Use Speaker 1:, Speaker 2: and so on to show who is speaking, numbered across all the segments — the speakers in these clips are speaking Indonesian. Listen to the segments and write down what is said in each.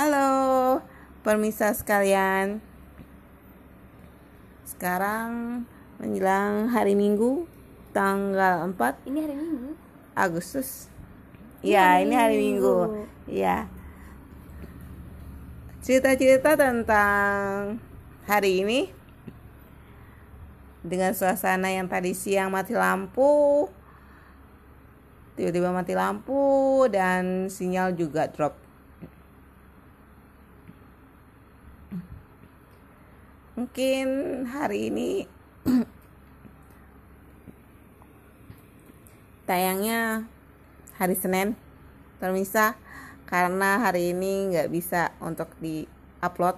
Speaker 1: Halo, permisa sekalian. Sekarang menjelang hari Minggu tanggal 4
Speaker 2: Ini hari Minggu.
Speaker 1: Agustus. Iya, ini hari Minggu. Iya. Cerita-cerita tentang hari ini dengan suasana yang tadi siang mati lampu, tiba-tiba mati lampu dan sinyal juga drop. Mungkin hari ini tayangnya hari Senin permisa karena hari ini nggak bisa untuk di upload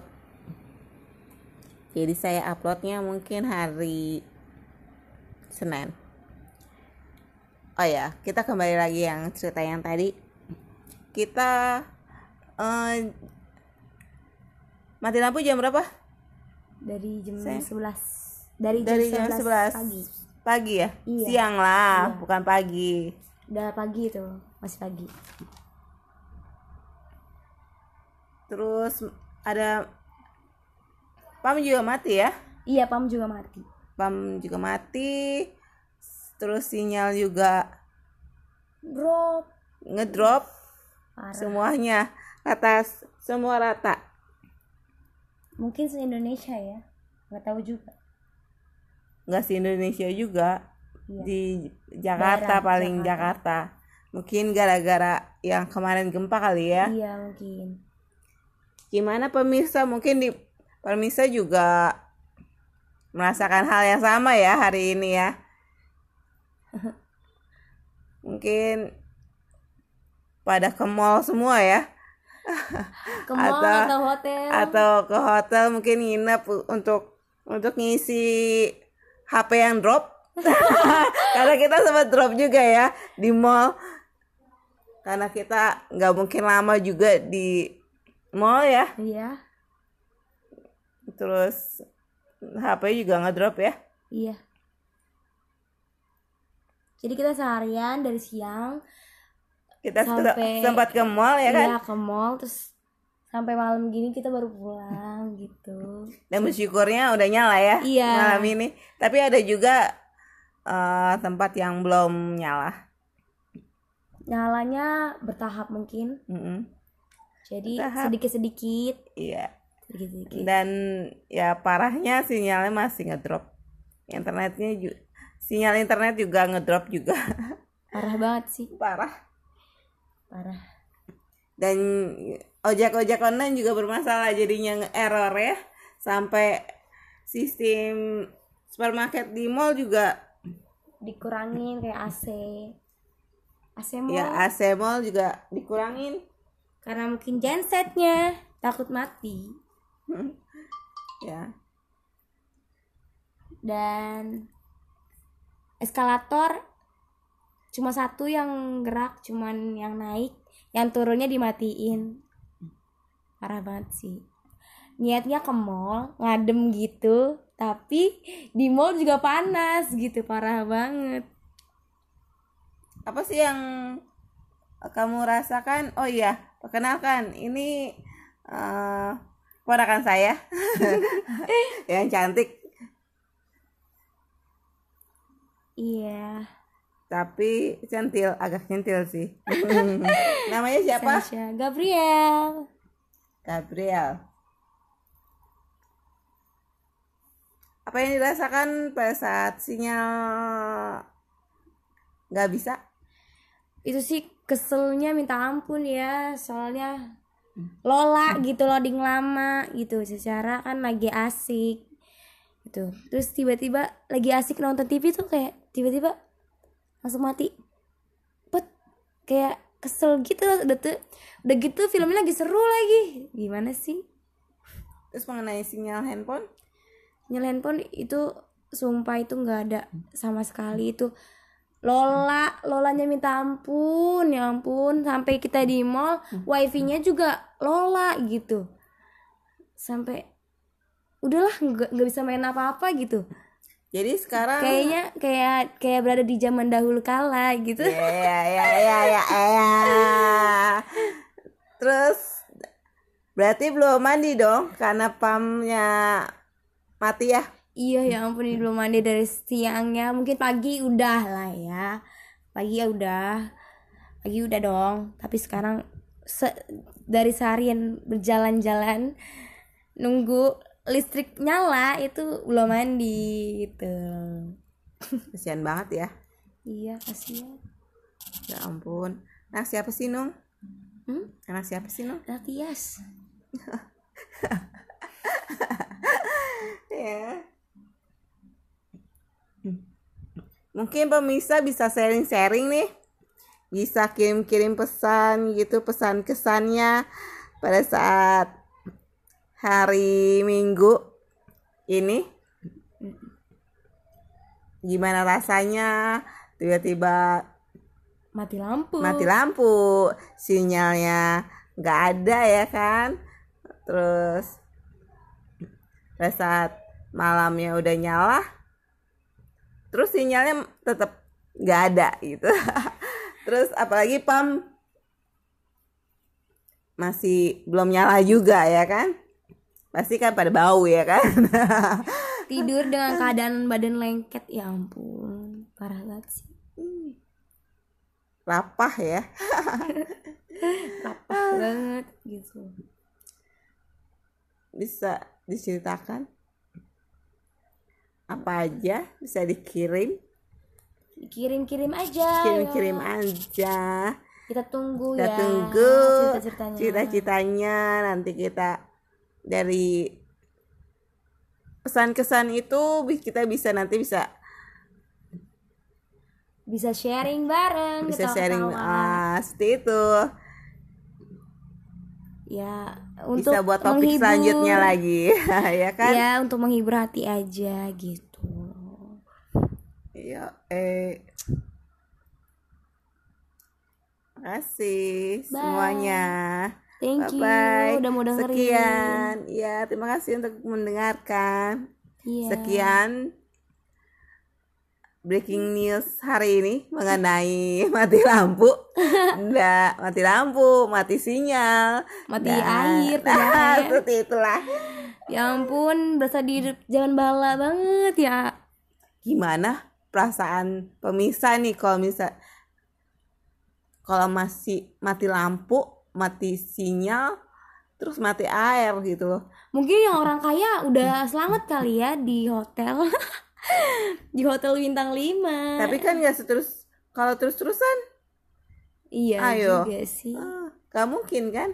Speaker 1: jadi saya uploadnya mungkin hari Senin. Oh ya kita kembali lagi yang cerita yang tadi. Kita eh, mati lampu jam berapa
Speaker 2: Dari jam
Speaker 1: Saya-
Speaker 2: 11. Dari jam
Speaker 1: dari jam 11
Speaker 2: 11, pagi.
Speaker 1: pagi ya
Speaker 2: Iya.
Speaker 1: siang lah
Speaker 2: Iya.
Speaker 1: bukan pagi
Speaker 2: Udah pagi tuh, masih pagi.
Speaker 1: terus ada pam juga mati ya
Speaker 2: Iya, pam juga mati.
Speaker 1: pam juga mati terus sinyal juga
Speaker 2: Drop.
Speaker 1: ngedrop
Speaker 2: Parah.
Speaker 1: semuanya rata semua rata
Speaker 2: Mungkin se-Indonesia ya. Nggak tahu juga.
Speaker 1: nggak sih Indonesia juga
Speaker 2: Iya.
Speaker 1: di Jakarta
Speaker 2: Daerah
Speaker 1: paling
Speaker 2: Jakarta.
Speaker 1: Jakarta. mungkin gara-gara yang kemarin gempa kali ya
Speaker 2: Iya, mungkin.
Speaker 1: gimana pemirsa mungkin di pemirsa juga merasakan hal yang sama ya hari ini ya mungkin pada ke mall semua ya
Speaker 2: Ke mall
Speaker 1: Atau-
Speaker 2: atau hotel.
Speaker 1: atau ke hotel mungkin nginep untuk untuk ngisi HP yang drop karena kita sempat drop juga ya di mall karena kita nggak mungkin lama juga di mall ya
Speaker 2: Iya.
Speaker 1: terus HP juga ngedrop ya
Speaker 2: Iya. Jadi kita seharian dari siang
Speaker 1: kita
Speaker 2: Sampai-
Speaker 1: sempat ke mall ya kan
Speaker 2: iya ke mall terus sampai malam gini kita baru pulang gitu.
Speaker 1: dan bersyukurnya udah nyala ya
Speaker 2: Iya.
Speaker 1: malam ini tapi ada juga eh, tempat yang belum nyala
Speaker 2: Nyalanya bertahap mungkin.
Speaker 1: Mm-mm.
Speaker 2: Jadi
Speaker 1: Bertahap.
Speaker 2: sedikit-sedikit,
Speaker 1: iya
Speaker 2: sedikit-sedikit.
Speaker 1: dan ya parahnya sinyalnya masih ngedrop internetnya juga sinyal internet juga ngedrop juga
Speaker 2: Parah banget sih,
Speaker 1: parah
Speaker 2: parah.
Speaker 1: dan ojek ojek online juga bermasalah jadinya nge-error ya. Sampai sistem supermarket di mall juga
Speaker 2: Dikurangin kayak AC. AC mall.
Speaker 1: Ya AC mall juga dikurangin.
Speaker 2: Karena mungkin gensetnya takut mati.
Speaker 1: Ya.
Speaker 2: Dan eskalator cuma satu yang gerak cuman yang naik yang turunnya dimatiin. Parah banget sih. Niatnya ke mall ngadem gitu tapi di mall juga panas gitu parah banget.
Speaker 1: Apa sih yang kamu rasakan? Oh iya perkenalkan ini eh ponakan saya. Yang cantik.
Speaker 2: Iya
Speaker 1: tapi centil agak centil sih. Namanya siapa?
Speaker 2: Sasha Gabriel.
Speaker 1: Gabriel. Apa yang dirasakan pada saat sinyal nggak bisa?
Speaker 2: Itu sih keselnya minta ampun ya soalnya Lola gitu loading lama gitu. Secara kan lagi asik gitu. Terus tiba-tiba lagi asik nonton TV tuh kayak tiba-tiba langsung mati. Pet kayak kesel gitu udah tuh udah gitu filmnya lagi seru lagi. Gimana sih?
Speaker 1: Terus mengenai sinyal handphone?
Speaker 2: Nyala handphone itu sumpah itu nggak ada sama sekali. Itu Lola Lolanya minta ampun ya ampun. Sampai kita di mall wifi-nya juga Lola gitu. Sampai udahlah nggak nggak bisa main apa-apa gitu
Speaker 1: jadi sekarang
Speaker 2: kayaknya kayak kayak berada di zaman dahulu kala gitu.
Speaker 1: Ya ya ya ya ya, ya. terus Berarti belum mandi dong karena pamnya mati ya.
Speaker 2: Iya ya ampun ini belum mandi dari siangnya. Mungkin pagi udah lah ya. Pagi ya udah. Pagi udah dong. Tapi sekarang se- dari seharian berjalan-jalan nunggu listrik nyala itu belum mandi gitu
Speaker 1: Kasihan banget ya.
Speaker 2: iya kasihan
Speaker 1: Ya ampun. Nah siapa sih Nung?
Speaker 2: hmm?
Speaker 1: Anak siapa sih Nung?
Speaker 2: Ratias
Speaker 1: Ya. Mungkin pemirsa bisa sharing-sharing nih. Bisa kirim-kirim pesan gitu, pesan kesannya pada saat hari Minggu ini. Gimana rasanya tiba-tiba
Speaker 2: mati lampu
Speaker 1: mati lampu, sinyalnya nggak ada ya kan? Terus pada saat malamnya udah nyala, terus sinyalnya tetap nggak ada gitu. terus apalagi pam masih belum nyala juga ya kan? Pasti kan pada bau ya kan?
Speaker 2: tidur dengan keadaan badan lengket ya ampun parah banget sih
Speaker 1: Lapah ya.
Speaker 2: lapar banget gitu
Speaker 1: Bisa diceritakan? Apa aja bisa dikirim?
Speaker 2: kirim-kirim aja
Speaker 1: Kirim-kirim
Speaker 2: ya.
Speaker 1: aja.
Speaker 2: kita tunggu
Speaker 1: kita
Speaker 2: ya
Speaker 1: tunggu
Speaker 2: cerita-ceritanya
Speaker 1: cita-citanya nanti kita dari pesan-kesan itu kita bisa nanti bisa
Speaker 2: bisa sharing bareng
Speaker 1: bisa
Speaker 2: ketawa-ketawa.
Speaker 1: sharing ah, seperti itu
Speaker 2: ya untuk
Speaker 1: bisa buat topik
Speaker 2: menghibur.
Speaker 1: selanjutnya lagi ya kan
Speaker 2: ya untuk menghibur hati aja gitu
Speaker 1: iya eh kasih
Speaker 2: Bye.
Speaker 1: semuanya
Speaker 2: thank you.
Speaker 1: Bye-bye.
Speaker 2: udah mau dengerin.
Speaker 1: Sekian. Ya terima kasih untuk mendengarkan.
Speaker 2: Iya.
Speaker 1: Sekian breaking news hari ini mengenai mati lampu. Enggak, mati lampu, mati sinyal,
Speaker 2: Mati
Speaker 1: dan-
Speaker 2: air,
Speaker 1: Nah, seperti itulah.
Speaker 2: ya ampun berasa di zaman bala banget ya.
Speaker 1: Gimana perasaan pemisah nih kalau misal kalau masih mati lampu, mati sinyal, terus mati air gitu loh.
Speaker 2: mungkin yang orang kaya udah selamat kali ya di hotel di hotel bintang 5
Speaker 1: Tapi kan nggak seterus kalau terus-terusan,
Speaker 2: iya
Speaker 1: Ayo.
Speaker 2: juga sih
Speaker 1: ah, nggak mungkin kan?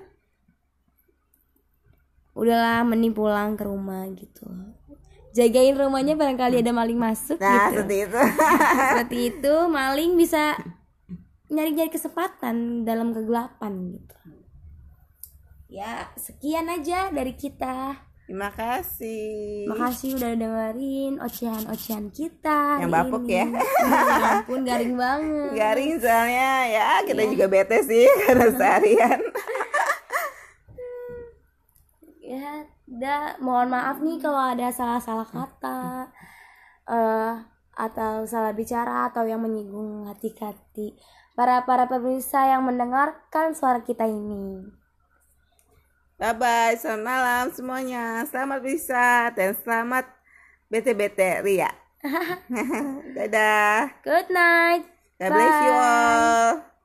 Speaker 2: udahlah mending pulang ke rumah gitu jagain rumahnya barangkali ada maling masuk
Speaker 1: Nah,
Speaker 2: gitu
Speaker 1: seperti itu.
Speaker 2: seperti itu maling bisa nyari-nyari kesempatan dalam kegelapan gitu ya sekian aja dari kita
Speaker 1: Terima kasih.
Speaker 2: makasih udah dengerin ocehan-ocehan kita
Speaker 1: Yang bapuk
Speaker 2: ini.
Speaker 1: ya.
Speaker 2: ya ampun garing banget
Speaker 1: Garing soalnya ya kita
Speaker 2: Iya.
Speaker 1: juga bete sih karena seharian.
Speaker 2: ya udah mohon maaf nih kalau ada salah-salah kata eh atau salah bicara atau yang menyinggung hati-hati para para pemirsa yang mendengarkan suara kita ini
Speaker 1: Bye bye, selamat malam semuanya. Selamat bisa dan selamat bete-bete Ria. Dadah.
Speaker 2: good night
Speaker 1: God bless you all.